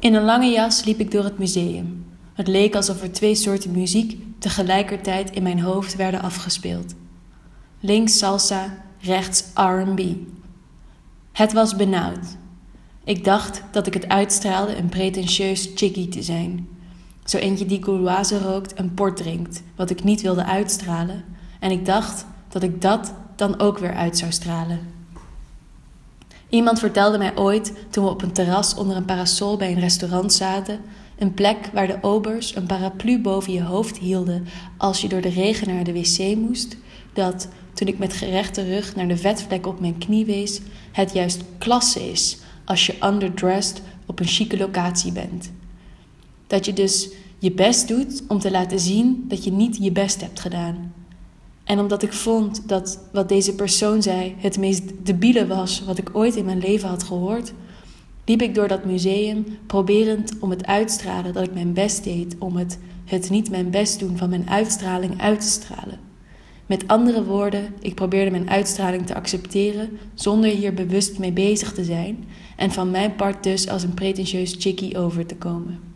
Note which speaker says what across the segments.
Speaker 1: In een lange jas liep ik door het museum. Het leek alsof er twee soorten muziek tegelijkertijd in mijn hoofd werden afgespeeld. Links salsa, rechts RB. Het was benauwd. Ik dacht dat ik het uitstraalde een pretentieus chickie te zijn. Zo eentje die Gauloise rookt en port drinkt, wat ik niet wilde uitstralen. En ik dacht dat ik dat dan ook weer uit zou stralen. Iemand vertelde mij ooit, toen we op een terras onder een parasol bij een restaurant zaten, een plek waar de obers een paraplu boven je hoofd hielden als je door de regen naar de wc moest, dat, toen ik met gerechte rug naar de vetvlek op mijn knie wees, het juist klasse is als je underdressed op een chique locatie bent. Dat je dus je best doet om te laten zien dat je niet je best hebt gedaan. En omdat ik vond dat wat deze persoon zei het meest debiele was wat ik ooit in mijn leven had gehoord, liep ik door dat museum proberend om het uitstralen dat ik mijn best deed om het, het niet mijn best doen van mijn uitstraling uit te stralen. Met andere woorden, ik probeerde mijn uitstraling te accepteren zonder hier bewust mee bezig te zijn en van mijn part dus als een pretentieus chickie over te komen.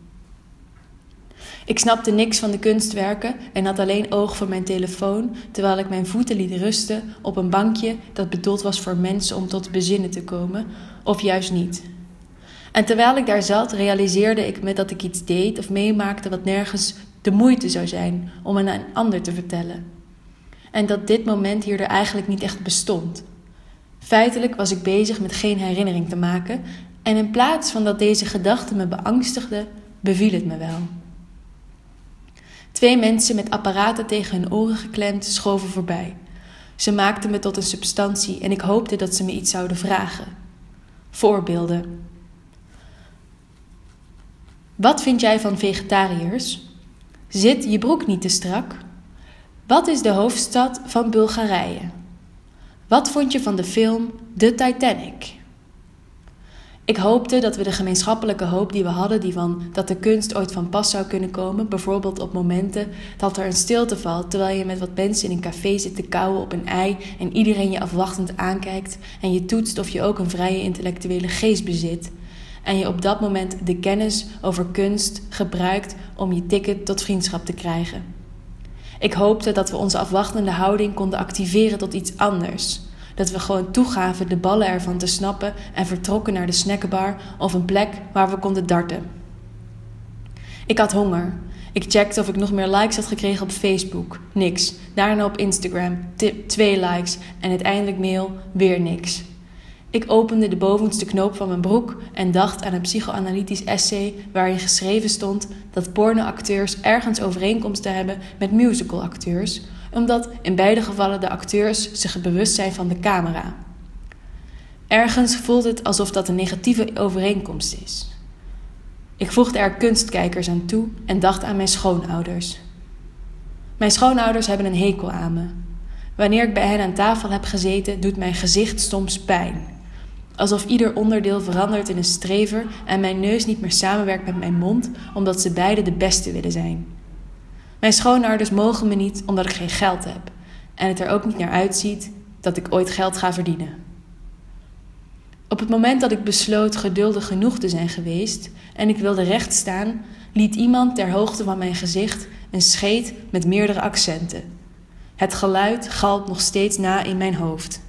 Speaker 1: Ik snapte niks van de kunstwerken en had alleen oog voor mijn telefoon, terwijl ik mijn voeten liet rusten op een bankje dat bedoeld was voor mensen om tot bezinnen te komen, of juist niet. En terwijl ik daar zat, realiseerde ik me dat ik iets deed of meemaakte wat nergens de moeite zou zijn om aan een ander te vertellen. En dat dit moment hier er eigenlijk niet echt bestond. Feitelijk was ik bezig met geen herinnering te maken en in plaats van dat deze gedachte me beangstigde, beviel het me wel. Twee mensen met apparaten tegen hun oren geklemd schoven voorbij. Ze maakten me tot een substantie en ik hoopte dat ze me iets zouden vragen. Voorbeelden. Wat vind jij van vegetariërs? Zit je broek niet te strak? Wat is de hoofdstad van Bulgarije? Wat vond je van de film The Titanic? Ik hoopte dat we de gemeenschappelijke hoop die we hadden, die van dat de kunst ooit van pas zou kunnen komen, bijvoorbeeld op momenten dat er een stilte valt terwijl je met wat mensen in een café zit te kauwen op een ei en iedereen je afwachtend aankijkt en je toetst of je ook een vrije intellectuele geest bezit en je op dat moment de kennis over kunst gebruikt om je ticket tot vriendschap te krijgen. Ik hoopte dat we onze afwachtende houding konden activeren tot iets anders. Dat we gewoon toegaven de ballen ervan te snappen en vertrokken naar de snackbar of een plek waar we konden darten. Ik had honger. Ik checkte of ik nog meer likes had gekregen op Facebook. Niks. Daarna op Instagram. Tip, twee likes. En uiteindelijk mail. Weer niks. Ik opende de bovenste knoop van mijn broek en dacht aan een psychoanalytisch essay waarin geschreven stond dat pornoacteurs ergens overeenkomsten hebben met musicalacteurs, omdat in beide gevallen de acteurs zich bewust zijn van de camera. Ergens voelt het alsof dat een negatieve overeenkomst is. Ik voegde er kunstkijkers aan toe en dacht aan mijn schoonouders. Mijn schoonouders hebben een hekel aan me. Wanneer ik bij hen aan tafel heb gezeten, doet mijn gezicht soms pijn. Alsof ieder onderdeel verandert in een strever en mijn neus niet meer samenwerkt met mijn mond, omdat ze beide de beste willen zijn. Mijn schoonouders mogen me niet omdat ik geen geld heb en het er ook niet naar uitziet dat ik ooit geld ga verdienen. Op het moment dat ik besloot geduldig genoeg te zijn geweest en ik wilde rechtstaan, liet iemand ter hoogte van mijn gezicht een scheet met meerdere accenten. Het geluid galt nog steeds na in mijn hoofd.